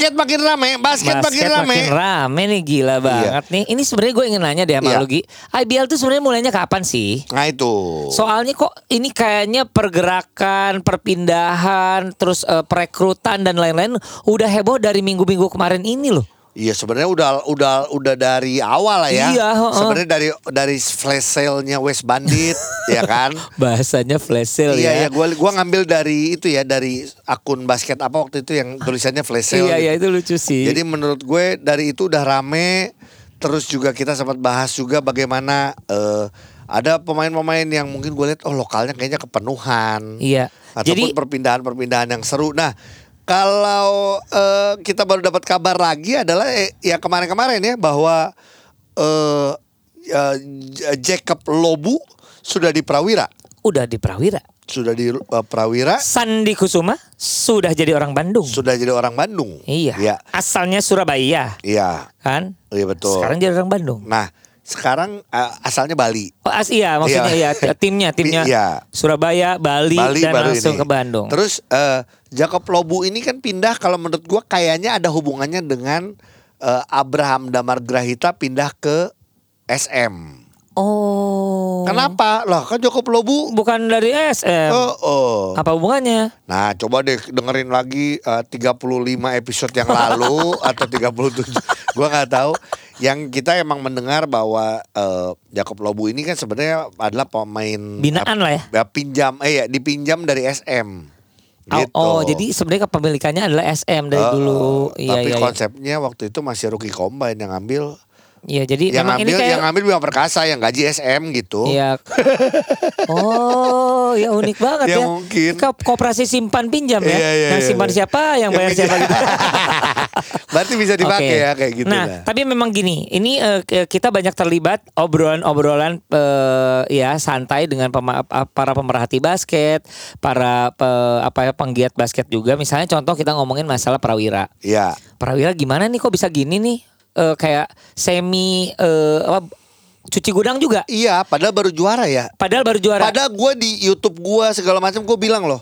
Basket makin rame, basket, makin rame. makin rame nih gila banget nih. Ini sebenarnya gue ingin nanya deh sama Iya. lu Gi. IBL tuh sebenarnya mulainya kapan sih? Nah itu. Soalnya kok ini kayaknya pergerakan, perpindahan, terus eh, perekrutan dan lain-lain udah heboh dari minggu-minggu kemarin ini loh. Iya sebenarnya udah udah udah dari awal lah ya. Iya, heeh. Sebenarnya dari dari flash sale-nya West Bandit, ya kan? Bahasanya flash sale iya ya. iya gua gua ngambil dari itu ya dari akun basket apa waktu itu yang tulisannya flash sale. Iya, iya gitu. itu lucu sih. Jadi menurut gue dari itu udah rame terus juga kita sempat bahas juga bagaimana eh, ada pemain-pemain yang mungkin gue lihat oh lokalnya kayaknya kepenuhan. Iya. Ataupun perpindahan-perpindahan yang seru. Nah, kalau eh, kita baru dapat kabar lagi adalah eh, ya kemarin-kemarin ya bahwa eh eh, J- Jacob Lobu sudah di Prawira, udah di Prawira. sudah di eh, Prawira, Sandi Kusuma sudah jadi orang Bandung. sudah jadi orang Bandung. Iya. Iya. Asalnya Surabaya, Iya. kan? Iya betul. Sekarang jadi orang Bandung. Nah, sekarang eh, asalnya Bali. Oh, as iya maksudnya Iya. iya timnya timnya Iya. Surabaya, Bali, Bali dan langsung ini. ke Bandung. Terus eh, Jacob Lobu ini kan pindah kalau menurut gua kayaknya ada hubungannya dengan eh, Abraham Damar Grahita pindah ke SM. oh. Kenapa? Lah kan Jacob Lobu Bukan dari SM. Oh, oh. Apa hubungannya? Nah, coba deh dengerin lagi eh, 35 episode yang lalu atau 37. Gua nggak tahu. Yang kita emang mendengar bahwa eh, Jacob Lobu ini kan sebenarnya adalah pemain Binaan lah ya. ya, pinjam eh ya dipinjam dari SM. Oh, Gitu. oh, jadi sebenarnya kepemilikannya adalah SM dari Oh, dulu. oh. Iya, Tapi iya, iya. konsepnya waktu itu masih rookie combine yang ngambil Iya, jadi yang memang ngambil ini kayak yang ngambil Bima Perkasa yang gaji SM gitu. Iya. Oh, ya unik banget Ya ya. mungkin. Ko- Koperasi simpan pinjam ya. Iya, iya, yang iya, simpan iya. siapa, yang bayar siapa gitu. Berarti bisa dipakai Oke. ya kayak gitu Nah, lah. tapi memang gini, ini ke- kita banyak terlibat obrolan-obrolan eh, ya santai dengan pema- para pemerhati basket, para pe- apa ya penggiat basket juga. Misalnya contoh kita ngomongin masalah Prawira. Iya. Prawira gimana nih kok bisa gini nih? Eh, kayak semi eh, apa cuci gudang juga. Iya, padahal baru juara ya. Padahal baru juara. Padahal gue di YouTube gue segala macam gue bilang loh,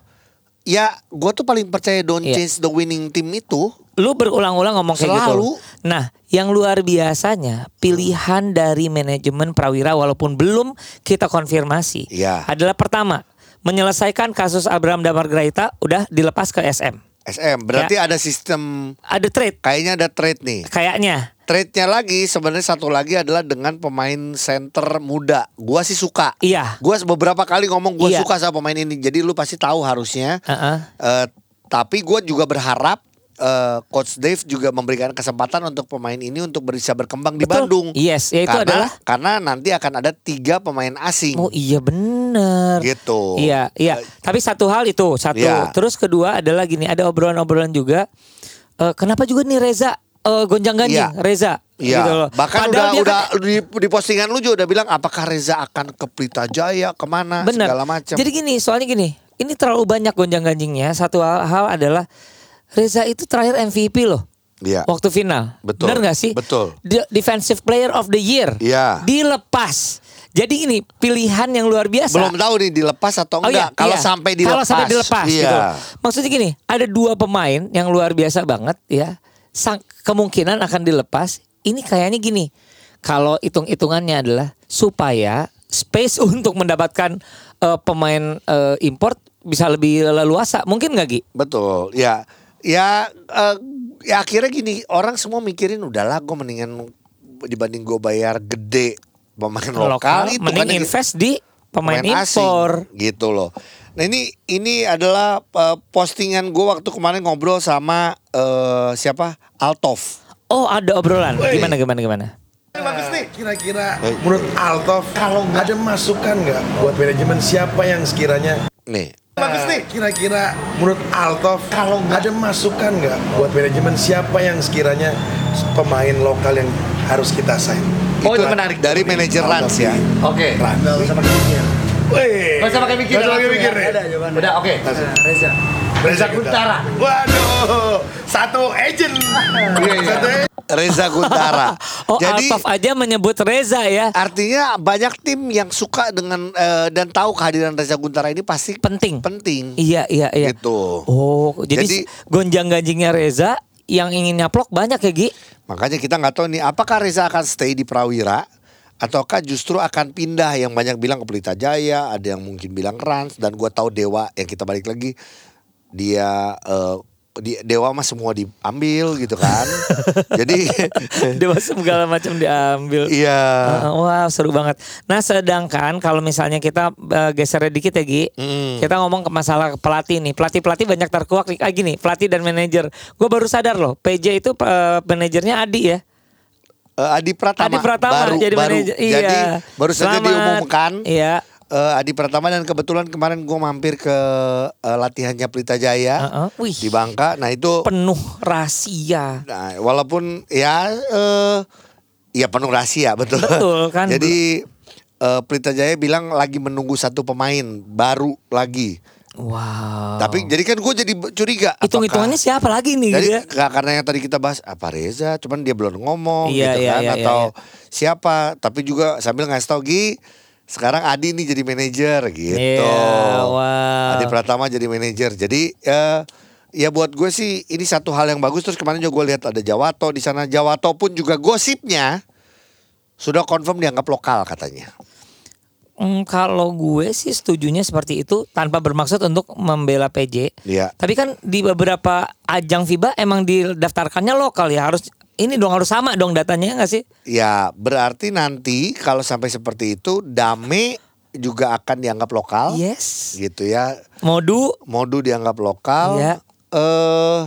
ya gue tuh paling percaya don't Iya. change the winning team itu. lu berulang-ulang ngomong kayak Selalu. gitu. Nah, yang luar biasanya pilihan dari manajemen Prawira walaupun belum kita konfirmasi Iya. adalah pertama menyelesaikan kasus Abraham Damar Graita udah dilepas ke SM. SM berarti ada sistem Ada trade kayaknya ada trade nih. kayaknya. Trade-nya lagi sebenarnya satu lagi adalah dengan pemain center muda. Gua sih suka. Iya. Gua beberapa kali ngomong gue Iya. suka sama pemain ini. Jadi lu pasti tahu harusnya. Heeh. Eh, tapi gue juga berharap eh, Coach Dave juga memberikan kesempatan untuk pemain ini untuk bisa berkembang di Betul. Bandung. Yes, ya itu karena, adalah karena nanti akan ada tiga pemain asing. Oh iya bener Gitu. Iya iya Tapi satu hal itu Satu Iya. Terus kedua adalah gini Ada obrolan-obrolan juga Eh, Kenapa juga nih Reza eh, Gonjang-ganjing Iya. Reza Iya, gitu loh. bahkan Padahal dia udah kan- udah di, di postingan lu juga udah bilang apakah Reza akan ke Pelita Jaya ke mana Bener. segala macam. Jadi gini, soalnya gini, ini terlalu banyak gonjang ganjingnya. Satu hal, hal adalah Reza itu terakhir MVP loh. Iya. Waktu final. Betul. Benar gak sih? Betul. De- Defensive Player of the Year. Iya. Dilepas. Jadi ini pilihan yang luar biasa. belum tahu nih dilepas atau Oh enggak. iya, Kalau iya. sampai dilepas. Kalau sampai dilepas iya. gitu. Maksudnya gini, ada dua pemain yang luar biasa banget ya. Sang, kemungkinan akan dilepas. Ini kayaknya gini. Kalau hitung-hitungannya adalah supaya space untuk mendapatkan eh, pemain eh, import bisa lebih leluasa. Mungkin nggak Gi? Betul. Ya. Ya eh, ya akhirnya gini, orang semua mikirin udahlah gue mendingan dibanding gue bayar gede pemain lokal, itu mending kan invest di pemain, asing, impor. gitu loh. Nah ini ini adalah uh, postingan gue waktu kemarin ngobrol sama uh, siapa Altov. Oh, ada obrolan. Gimana gimana gimana? Bagus nih, kira-kira menurut Altov kalau ada masukan nggak buat manajemen siapa yang sekiranya Nih Bagus nih, kira-kira menurut Altov kalau ada masukan nggak buat manajemen siapa yang sekiranya pemain lokal yang harus kita sign? Oh, itu Itu menarik. Dari manajer Rans ya. Oke. Mikir. Wih. Gak usah pakai mikir. Nggak usah pakai langsung mikir ya. nih. Udah, jawabannya. Udah, oke. Reza. Reza Kuntara. Waduh, satu agent. Satu agent. Reza Guntara. Oh, Jadi Altaf aja menyebut Reza ya. artinya banyak tim yang suka dengan eh, dan tahu kehadiran Reza Guntara ini pasti Penting. penting. Iya, iya, iya. Gitu. Oh, jadi, Jadi- gonjang-ganjingnya Reza yang ingin nyaplok banyak ya, Gi? Makanya kita nggak tahu nih apakah Reza akan stay di Prawira ataukah justru akan pindah yang banyak bilang ke Pelita Jaya, ada yang mungkin bilang Rans dan gua tahu Dewa yang kita balik lagi dia eh, di Dewa mah semua diambil gitu kan. Jadi Dewa segala macam diambil. iya. Ah, wah seru banget. Nah sedangkan kalau misalnya kita eh, geser dikit ya Gi, Mm. kita ngomong ke masalah pelatih nih. Pelatih pelatih banyak terkuak nih. Ah, gini, pelatih dan manajer. Gue baru sadar loh, PJ itu eh, manajernya Adi ya. Eh, Adi Pratama, Adi Pratama baru, jadi baru. manajer. Iya. Jadi baru saja Selamat. diumumkan. Iya. eh, Adi Pratama dan kebetulan kemarin gue mampir ke eh, latihannya Pelita Jaya Heeh. Wih. di Bangka. Nah itu Penuh rahasia. Nah, walaupun ya eh ya penuh rahasia betul. Betul, kan? Jadi eh, Pelita Jaya bilang lagi menunggu satu pemain baru lagi. Wow. Tapi jadi kan gue jadi curiga. apakah- hitung-hitungannya siapa lagi nih Jadi ya? karena yang tadi kita bahas apa Reza, cuman dia belum ngomong Iya, gitu iya, kan iya, atau iya, siapa. Tapi juga sambil ngasih tau Gi, sekarang Adi nih jadi manajer gitu. Iya, wow. Adi Pratama jadi manajer. Jadi ya ya buat gue sih ini satu hal yang bagus. Terus kemarin juga gue lihat ada Jawato di sana. Jawato pun juga gosipnya sudah confirm dianggap lokal katanya. Hmm, kalau gue sih setujunya seperti itu tanpa bermaksud untuk membela PJ. Iya. Tapi kan di beberapa ajang FIBA emang didaftarkannya lokal ya harus ini dong harus sama dong datanya nggak sih? Ya berarti nanti kalau sampai seperti itu Dame juga akan dianggap lokal. Yes. Gitu ya. Modu Modu dianggap lokal. Iya. Eh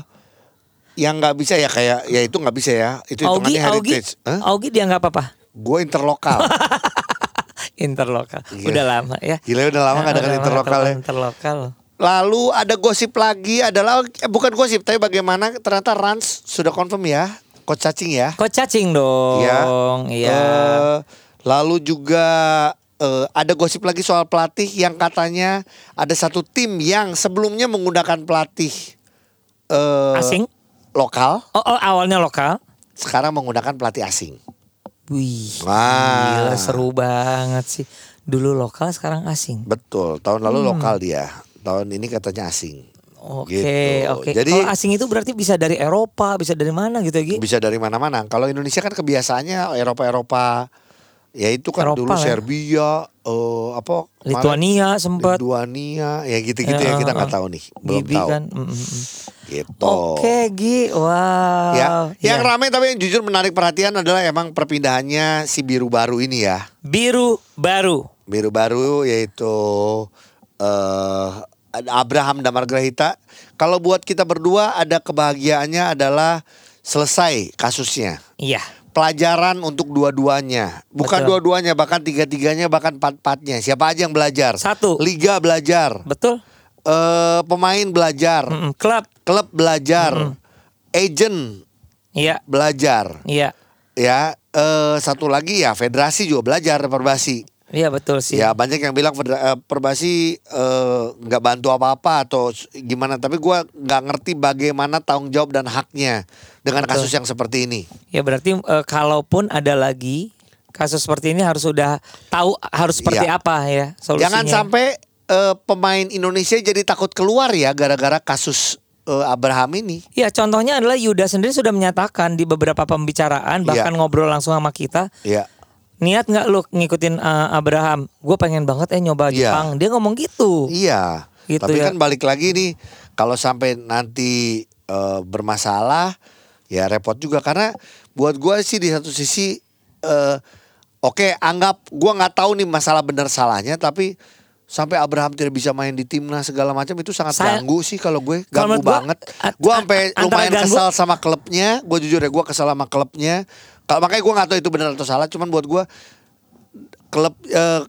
yang nggak bisa ya kayak ya itu nggak bisa ya. Itu Augie hitungannya Augie heritage. Hah? Augie dianggap apa? Gue interlokal. Interlokal. Iya. Udah lama ya. Gila udah lama Udah dengan lama interlokal ya. Interlokal. Lalu ada gosip lagi adalah eh, bukan gosip tapi bagaimana ternyata Rans sudah confirm ya coach cacing ya. Kok cacing dong. Ya. Iya. Eh, lalu juga eh, ada gosip lagi soal pelatih yang katanya ada satu tim yang sebelumnya menggunakan pelatih eh, Asing? lokal Oh, oh awalnya lokal. sekarang menggunakan pelatih asing. Wih. Wah. Gila seru banget sih. Dulu lokal sekarang asing. Betul, tahun lalu Hmm. lokal dia. Tahun ini katanya asing. Oke, Gitu. oke. Jadi- Kalau asing itu berarti bisa dari Eropa, bisa dari mana gitu ya? Bisa dari mana-mana. Kalau Indonesia kan kebiasaannya Eropa-Eropa ya itu kan Eropa dulu lah. Serbia eh apa kemarin? Lituania sempat. Lituania ya gitu-gitu ya Eh, kita eh, nggak tahu nih belum Bibi tahu kan. Mm, mm, mm. gitu Oke, Gi. Wow. ya yang Ya. ramai tapi yang jujur menarik perhatian adalah emang perpindahannya si biru baru ini ya Biru baru. biru baru yaitu eh ada Abraham dan Margarita kalau buat kita berdua ada kebahagiaannya adalah selesai kasusnya Iya. Pelajaran untuk dua-duanya. Bukan dua-duanya, bahkan tiga-tiganya, bahkan empat-empatnya. Siapa aja yang belajar? Satu. Liga belajar. Betul. Eh pemain belajar. Mm, mm. Klub. Klub belajar. Agent Iya. belajar. Iya. Ya, eh satu lagi ya federasi juga belajar perbasi. Iya betul sih. Ya banyak yang bilang eh, perbasi eh, nggak bantu apa-apa atau gimana. Tapi gua nggak ngerti bagaimana tanggung jawab dan haknya dengan Betul. kasus yang seperti ini. Ya berarti eh, kalaupun ada lagi kasus seperti ini harus sudah tahu harus seperti Iya. apa ya solusinya. Jangan sampai eh, pemain Indonesia jadi takut keluar ya gara-gara kasus eh, Abraham ini. Ya contohnya adalah Yuda sendiri sudah menyatakan di beberapa pembicaraan bahkan Iya. ngobrol langsung sama kita Ya, niat nggak lu ngikutin eh, Abraham? Gue pengen banget eh nyoba Iya. Jepang. Dia ngomong gitu. iya. Gitu Tapi ya. kan balik lagi nih, kalau sampai nanti eh, bermasalah, ya repot juga karena buat gua sih di satu sisi, eh, oke anggap gua nggak tahu nih masalah benar salahnya, tapi sampai Abraham tidak bisa main di timnas segala macam itu sangat Saya- ganggu sih kalau gue ganggu banget. Gue sampai lumayan ganggu- kesal sama klubnya. Gue jujur ya gue kesal sama klubnya. Kalau makanya gue nggak tahu itu benar atau salah. Cuman buat gue klub eh,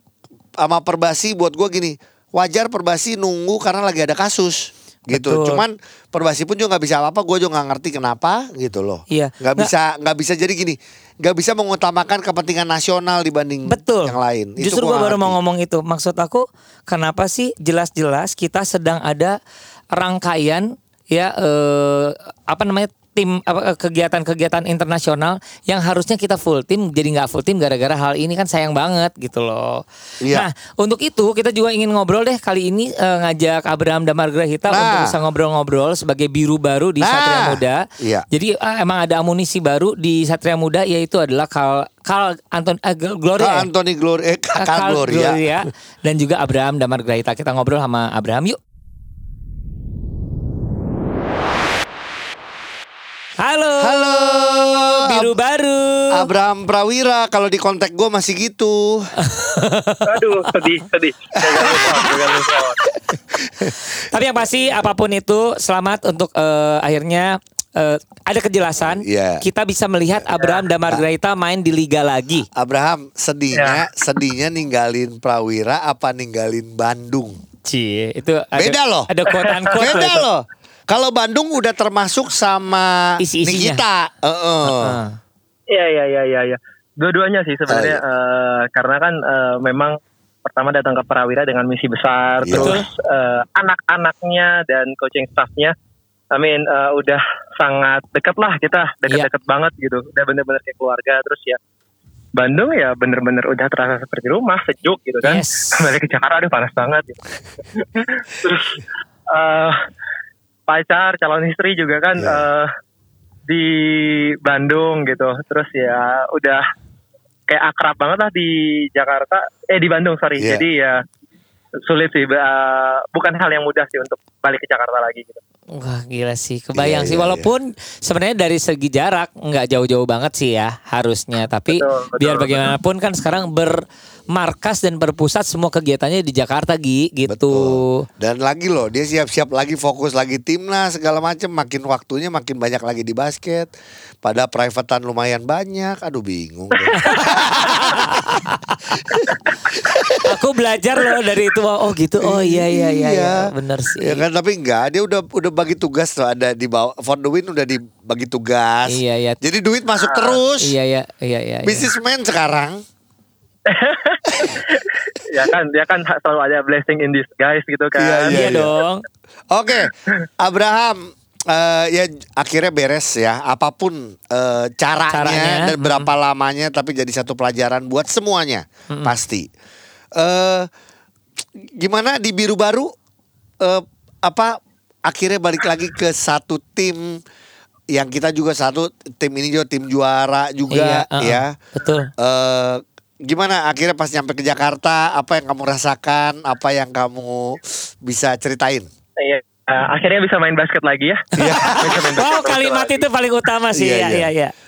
sama Perbasi buat gue gini wajar Perbasi nunggu karena lagi ada kasus. gitu. Betul. Cuman Perbasi pun juga nggak bisa apa-apa. Gue juga nggak ngerti kenapa gitu loh. Iya. Nggak Nggak- bisa nggak bisa jadi gini. Nggak bisa mengutamakan kepentingan nasional dibanding Betul. yang lain. Itu Justru gua gua baru ngerti. mau ngomong itu. Maksud aku kenapa sih jelas-jelas kita sedang ada rangkaian ya eh, apa namanya tim eh, kegiatan-kegiatan internasional yang harusnya kita full tim jadi nggak full tim gara-gara hal ini kan sayang banget gitu loh. Iya. Nah untuk itu kita juga ingin ngobrol deh kali ini eh, ngajak Abraham Damar Grahita Nah. untuk bisa ngobrol-ngobrol sebagai biru baru di Nah. Satria Muda. Iya. Jadi ah, emang ada amunisi baru di Satria Muda yaitu adalah Kal Kal Anton eh, Gloria. Kak Anthony Gloria, eh, Kal Gloria. dan juga Abraham Damar Grahita. Kita ngobrol sama Abraham yuk. Halo. Halo. Biru baru. Abraham Prawira kalau di kontak gue masih gitu. Aduh, sedih, sedih. Tapi yang pasti apa pun itu selamat untuk eh, akhirnya eh, ada kejelasan. Iya. Kita bisa melihat Abraham Damar Grahita main di liga lagi. Abraham sedihnya Ya. sedihnya ninggalin Prawira apa ninggalin Bandung? Cie, itu ada, Beda loh. Ada quote unquote Beda itu. loh. Kalau Bandung udah termasuk sama Isi-isinya. Nikita. Heeh. Heeh. Iya, iya, iya, iya, iya. Dua-duanya sih sebenarnya Oh, eh, karena kan eh, memang pertama datang ke Prawira dengan misi besar, Iya. terus eh, anak-anaknya dan coaching staffnya, I mean eh, udah sangat dekat lah kita, dekat-dekat banget gitu, udah bener-bener kayak keluarga, terus ya Bandung ya bener-bener udah terasa seperti rumah, sejuk gitu kan. Yes. Balik ke Jakarta aduh panas banget. Gitu. terus eh, pacar, calon istri juga kan Iya. eh, di Bandung gitu. Terus ya udah kayak akrab banget lah di Jakarta. Eh di Bandung sorry. Iya. Jadi ya sulit sih. eh, bukan hal yang mudah sih untuk balik ke Jakarta lagi gitu. Wah gila sih, kebayang Iya, sih. iya, Walaupun sebenarnya dari segi jarak nggak jauh-jauh banget sih ya harusnya. Tapi Betul, betul, biar betul. bagaimanapun kan sekarang bermarkas dan berpusat semua kegiatannya di Jakarta Gi gitu. Betul. Dan lagi loh, dia siap-siap lagi fokus lagi timnas segala macem. Makin waktunya makin banyak lagi di basket. Pada privatean lumayan banyak. Aduh bingung. Aku belajar loh dari itu. Oh gitu. Oh iya iya iya, iya. bener sih. Ya kan tapi enggak, dia udah udah bagi tugas tuh ada di bawah for the win udah dibagi tugas. Iya, iya. Jadi duit masuk terus. Iya iya iya iya. iya. Businessman sekarang. ya kan, ya kan selalu ada blessing in disguise gitu kan. Iya, Iya dong. Oke, Abraham eh, ya akhirnya beres ya. Apa pun eh, caranya, Caranya, dan berapa lamanya, tapi jadi satu pelajaran buat semuanya pasti. Eh, gimana di biru baru? eh, apa akhirnya balik lagi ke satu tim yang kita juga satu tim ini juga tim juara juga Iya, uh-uh. ya. Betul. Eh, gimana akhirnya pas nyampe ke Jakarta apa yang kamu rasakan apa yang kamu bisa ceritain Iya. Eh, akhirnya bisa main basket lagi ya. Iya. Bisa main basket Wow kalimat lagi. itu paling utama sih. Iya, Iya iya.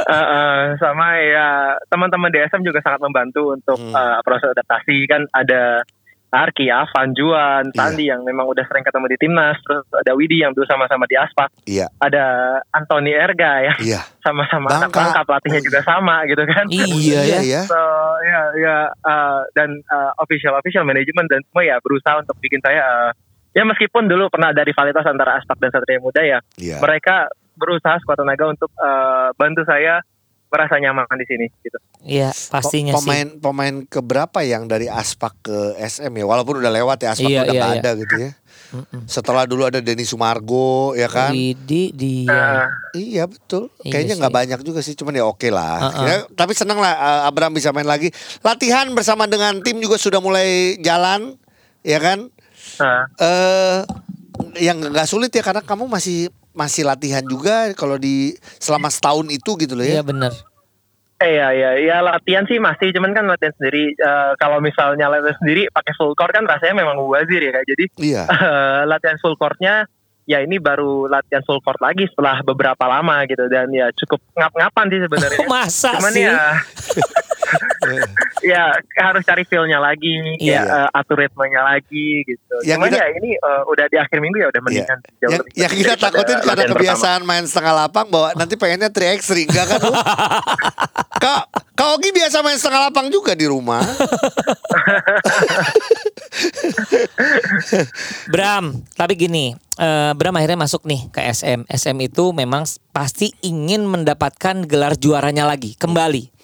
Eh, eh, sama ya teman-teman DSM juga sangat membantu untuk Hmm. eh, proses adaptasi kan ada Arki, Avan, Juan, Iya. Sandi yang memang udah sering ketemu di timnas, terus ada Widi yang dulu sama-sama di Aspak, iya ada Anthony Erga ya iya sama-sama anak Bangka. Pelatihnya juga sama gitu kan. Iya ya. ya So ya ya eh, dan eh, official official manajemen dan semua ya berusaha untuk bikin saya eh, ya meskipun dulu pernah ada rivalitas antara Aspak dan Satria Muda ya iya mereka berusaha sekuat tenaga untuk eh, bantu saya merasa nyaman di sini gitu. Iya pastinya sih. pemain pemain keberapa yang dari Aspak ke SM ya walaupun udah lewat ya Aspak Iya, udah iya, nggak iya. ada gitu ya setelah dulu ada Denny Sumargo ya kan Widi dia. Nah, Iya betul. Iya Kayaknya sih. nggak banyak juga sih, cuman ya oke lah. Uh-uh. Ya, tapi senang lah uh, Abraham bisa main lagi. Latihan bersama dengan tim juga sudah mulai jalan, ya kan? nah, Eh, yang nggak sulit ya karena kamu masih masih latihan juga kalau di selama setahun itu gitu loh Iya ya. bener. eh ya ya ya latihan sih masih cuman kan latihan sendiri Eh, kalau misalnya latihan sendiri pakai full court kan rasanya memang mubazir ya kayak jadi Iya. eh, latihan full courtnya ya ini baru latihan full court lagi setelah beberapa lama gitu dan ya cukup ngap-ngapan sih sebenarnya. Masa Cuman sih? ya ya harus cari feel-nya lagi, Iya. ya eh, atur ritmenya lagi gitu. Yang Cuman kita- ya ini eh, udah di akhir minggu ya udah Iya. mendingan jauh Yang, lebih yang kita takutin karena kebiasaan main setengah lapang bahwa nanti pengennya 3x3 enggak kan lu? Kak, Kak Ogi biasa main setengah lapang juga di rumah. Bram, tapi gini, eh, Bram akhirnya masuk nih ke SM. SM itu memang pasti ingin mendapatkan gelar juaranya lagi kembali.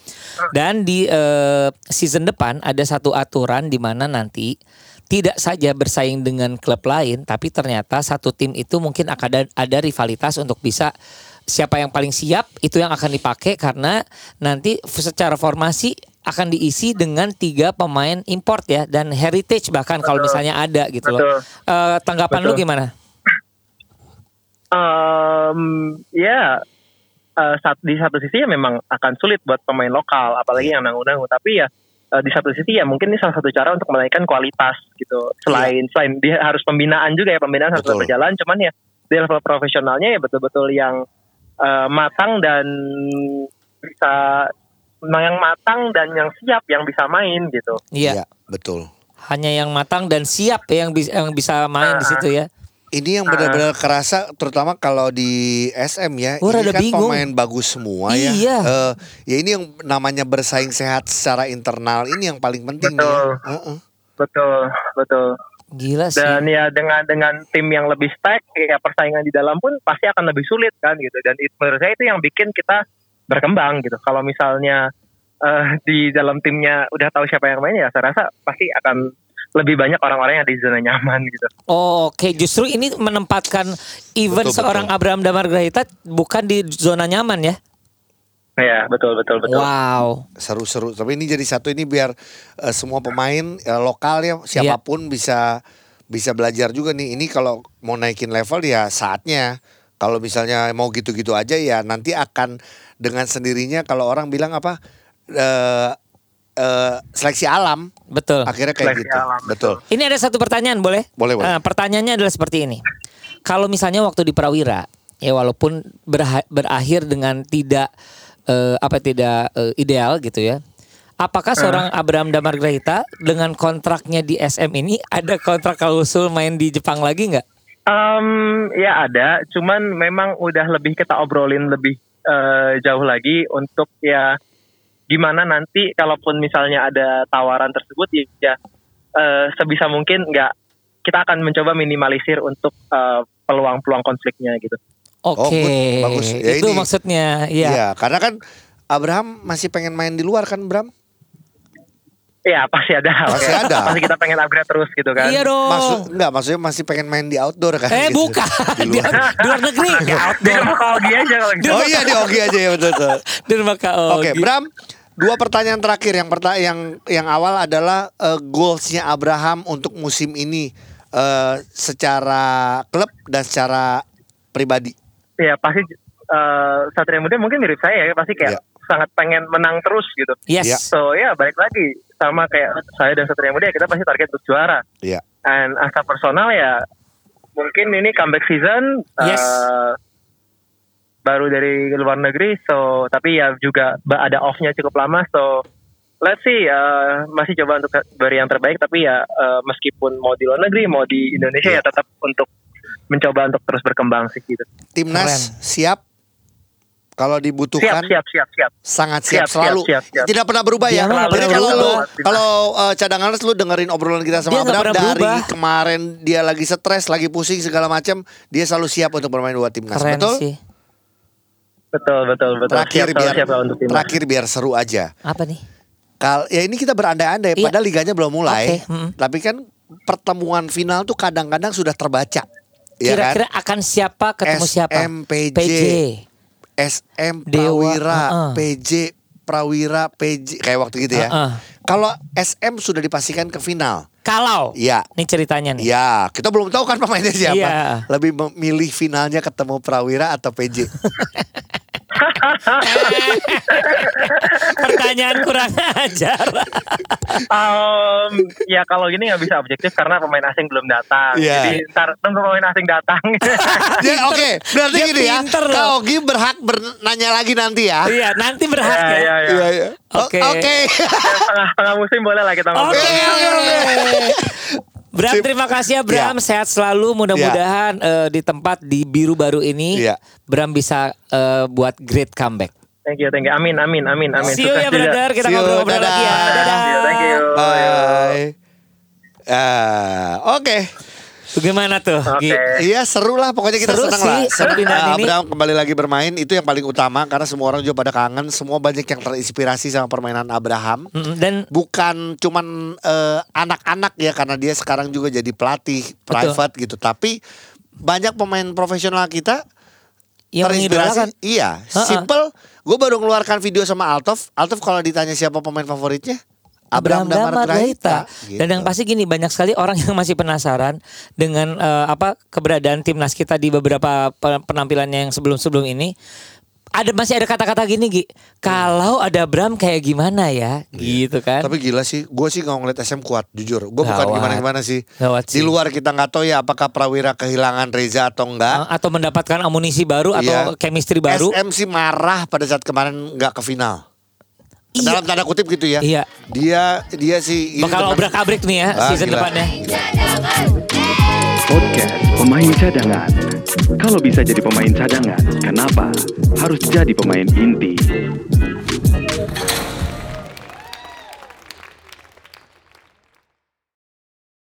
Dan di eh, season depan ada satu aturan di mana nanti tidak saja bersaing dengan klub lain, tapi ternyata satu tim itu mungkin akan ada, ada rivalitas untuk bisa siapa yang paling siap itu yang akan dipakai karena nanti secara formasi akan diisi dengan tiga pemain import ya dan heritage bahkan kalau misalnya ada gitu loh. Eh, tanggapan lu Betul. gimana? Um, ya eh, saat di satu sisi ya memang akan sulit buat pemain lokal, apalagi yang nanggung-nanggung. Tapi ya eh, di satu sisi ya mungkin ini salah satu cara untuk menaikkan kualitas gitu. Selain selain dia harus pembinaan juga ya pembinaan harus Betul. berjalan. Cuman ya di level profesionalnya ya betul-betul yang eh, matang dan bisa nah, yang matang dan yang siap yang bisa main gitu. Iya. Iya, betul. Hanya yang matang dan siap ya yang bisa yang bisa main di situ ya. Ini yang benar-benar kerasa terutama kalau di SM ya. Gua ini kan bingung. pemain bagus semua ya. Iya. Eh, ya ini yang namanya bersaing sehat secara internal ini yang paling penting Betul. ya. Heeh. Betul, betul. Gila sih. dan ya dengan dengan tim yang lebih stack ya persaingan di dalam pun pasti akan lebih sulit kan gitu dan itu menurut saya itu yang bikin kita berkembang gitu kalau misalnya eh, di dalam timnya udah tahu siapa yang main ya saya rasa pasti akan lebih banyak orang-orang yang di zona nyaman gitu Oh, Oke, justru ini menempatkan event Betul, seorang betul. Abraham Damar Grahita bukan di zona nyaman ya. ya betul betul betul Wow. Seru-seru. Tapi ini jadi satu ini biar eh, semua pemain eh, lokal ya Iya. siapa pun bisa bisa belajar juga nih. Ini kalau mau naikin level ya saatnya. Kalau misalnya mau gitu-gitu aja ya nanti akan dengan sendirinya kalau orang bilang apa eh eh, seleksi alam Betul. akhirnya kayak Seleksi gitu. alam, Betul. Ini ada satu pertanyaan boleh? Boleh, boleh. Eh, pertanyaannya adalah seperti ini. Kalau misalnya waktu di Prawira, ya walaupun berakhir dengan tidak eh, apa tidak eh, ideal gitu ya. Apakah seorang Abraham Damar Grahita dengan kontraknya di SM ini ada kontrak klausul main di Jepang lagi nggak? Em, ya ada cuman memang udah lebih kita obrolin lebih eh, jauh lagi untuk ya gimana nanti kalaupun misalnya ada tawaran tersebut ya, eh, sebisa mungkin nggak kita akan mencoba minimalisir untuk eh, peluang-peluang konfliknya gitu. Oke, Oh, good. Bagus. Ya, itu ini- maksudnya. Iya, Ya. karena kan Abraham masih pengen main di luar kan, Bram? Iya pasti ada. Pasti Oke. ada. Pasti kita pengen upgrade terus gitu kan. Iya dong. Maksud enggak, maksudnya masih pengen main di outdoor kan? eh gitu. bukan Di di, luar. di luar negeri, di Dia outdoor, ke Ogi aja kalau gitu. Oh iya di Ogi aja ya betul betul. di rumah Kak Oke, Ogi. Bram, dua pertanyaan terakhir. Yang perta yang yang awal adalah eh, goalsnya Abraham untuk musim ini eh, secara klub dan secara pribadi. Iya pasti eh, Satria Muda mungkin mirip saya ya pasti kayak Iya. Sangat pengen menang terus gitu. Yes. Iya. So ya balik lagi sama kayak saya dan Satria Muda kita pasti target untuk juara. Iya. And asa personal ya mungkin ini comeback season Yes. eh, baru dari luar negeri so tapi ya juga ada off-nya cukup lama so let's see eh, masih coba untuk beri yang terbaik tapi ya eh, meskipun mau di luar negeri mau di Indonesia Iya. ya tetap untuk mencoba untuk terus berkembang sih gitu. Timnas Keren. siap kalau Siap dibutuhkan siap siap siap. sangat siap, Siap, selalu. siap, siap, siap. Tidak pernah berubah ya. Dia nggak Jadi pernah kalau lu kalau eh, cadangan lu dengerin obrolan kita sama Abraham dari berubah. kemarin dia lagi stres, lagi pusing segala macam, dia selalu siap untuk bermain buat timnas. Keren Betul? sih. Betul betul betul. Terakhir siap, biar siap untuk timnas. terakhir biar seru aja. Apa nih? Kal ya ini kita berandai-andai Iya. padahal liganya belum mulai. Oke, mm. Tapi kan pertemuan final tuh kadang-kadang sudah terbaca. Ya kan? Kira-kira akan siapa ketemu siapa? SMPJ. SM Dewa, Prawira, uh-uh. PJ Prawira, PJ kayak waktu gitu ya. Uh-uh. Kalau SM sudah dipastikan ke final. Kalau. Iya. Ini ceritanya nih. Ya, kita belum tahu kan pemainnya siapa. Iya. Lebih memilih finalnya ketemu Prawira atau PJ. Pertanyaan kurang ajar. Um, ya kalau gini nggak bisa objektif karena pemain asing belum datang. Iya. Jadi ntar tunggu pemain asing datang. Ya, Oke, berarti Dia gini ya. Kak Ogi berhak bernanya lagi nanti ya. iya, nanti berhak ya, ya. ya, ya. iya. O- Oke. Oke. tengah tengah musim boleh lah kita ngobrol. Oke, oke, oke. Bram, terima kasih ya Bram. Sehat selalu. Mudah-mudahan eh, di tempat di biru baru ini Iya. Bram bisa eh, buat great comeback. Thank you, thank you. Amin, amin, amin, amin. See you Sukses ya juga. brother. Kita ngobrol-ngobrol lagi ya. Dadah. Thank you, thank you. Bye. Eh, Oke. Bagaimana tuh? Oke. Gi? Iya seru lah pokoknya kita Seru senang sih, lah. seru Nah, ini. Abraham kembali lagi bermain itu yang paling utama karena semua orang juga pada kangen, semua banyak yang terinspirasi sama permainan Abraham. Mm, Dan Bukan cuman eh, anak-anak ya karena dia sekarang juga jadi pelatih private gitu, tapi banyak pemain profesional kita yang mengidolakan. Iya, simple. Gue baru ngeluarkan video sama Altov. Altov kalau ditanya siapa pemain favoritnya, Abraham Damar Graita. Gitu. Dan yang pasti gini banyak sekali orang yang masih penasaran dengan eh, apa keberadaan timnas kita di beberapa pe- penampilannya yang sebelum-sebelum ini. Ada masih ada kata-kata gini Gi. Kalau ada Abraham kayak gimana ya? Gitu kan. Tapi gila sih, gue sih nggak ngeliat SM kuat, jujur. Gue bukan gimana-gimana sih. Gawat Di sih. luar kita nggak tahu ya apakah Prawira kehilangan Reza atau enggak. atau mendapatkan amunisi baru atau Iya. chemistry baru. SM sih marah pada saat kemarin nggak ke final. Iya. Dalam tanda kutip gitu ya. Iya. Dia dia sih ini Bakal obrak-abrik nih ya Ah, season gila. depannya. cadangan, Podcast pemain cadangan. Kalau bisa jadi pemain cadangan, kenapa harus jadi pemain inti?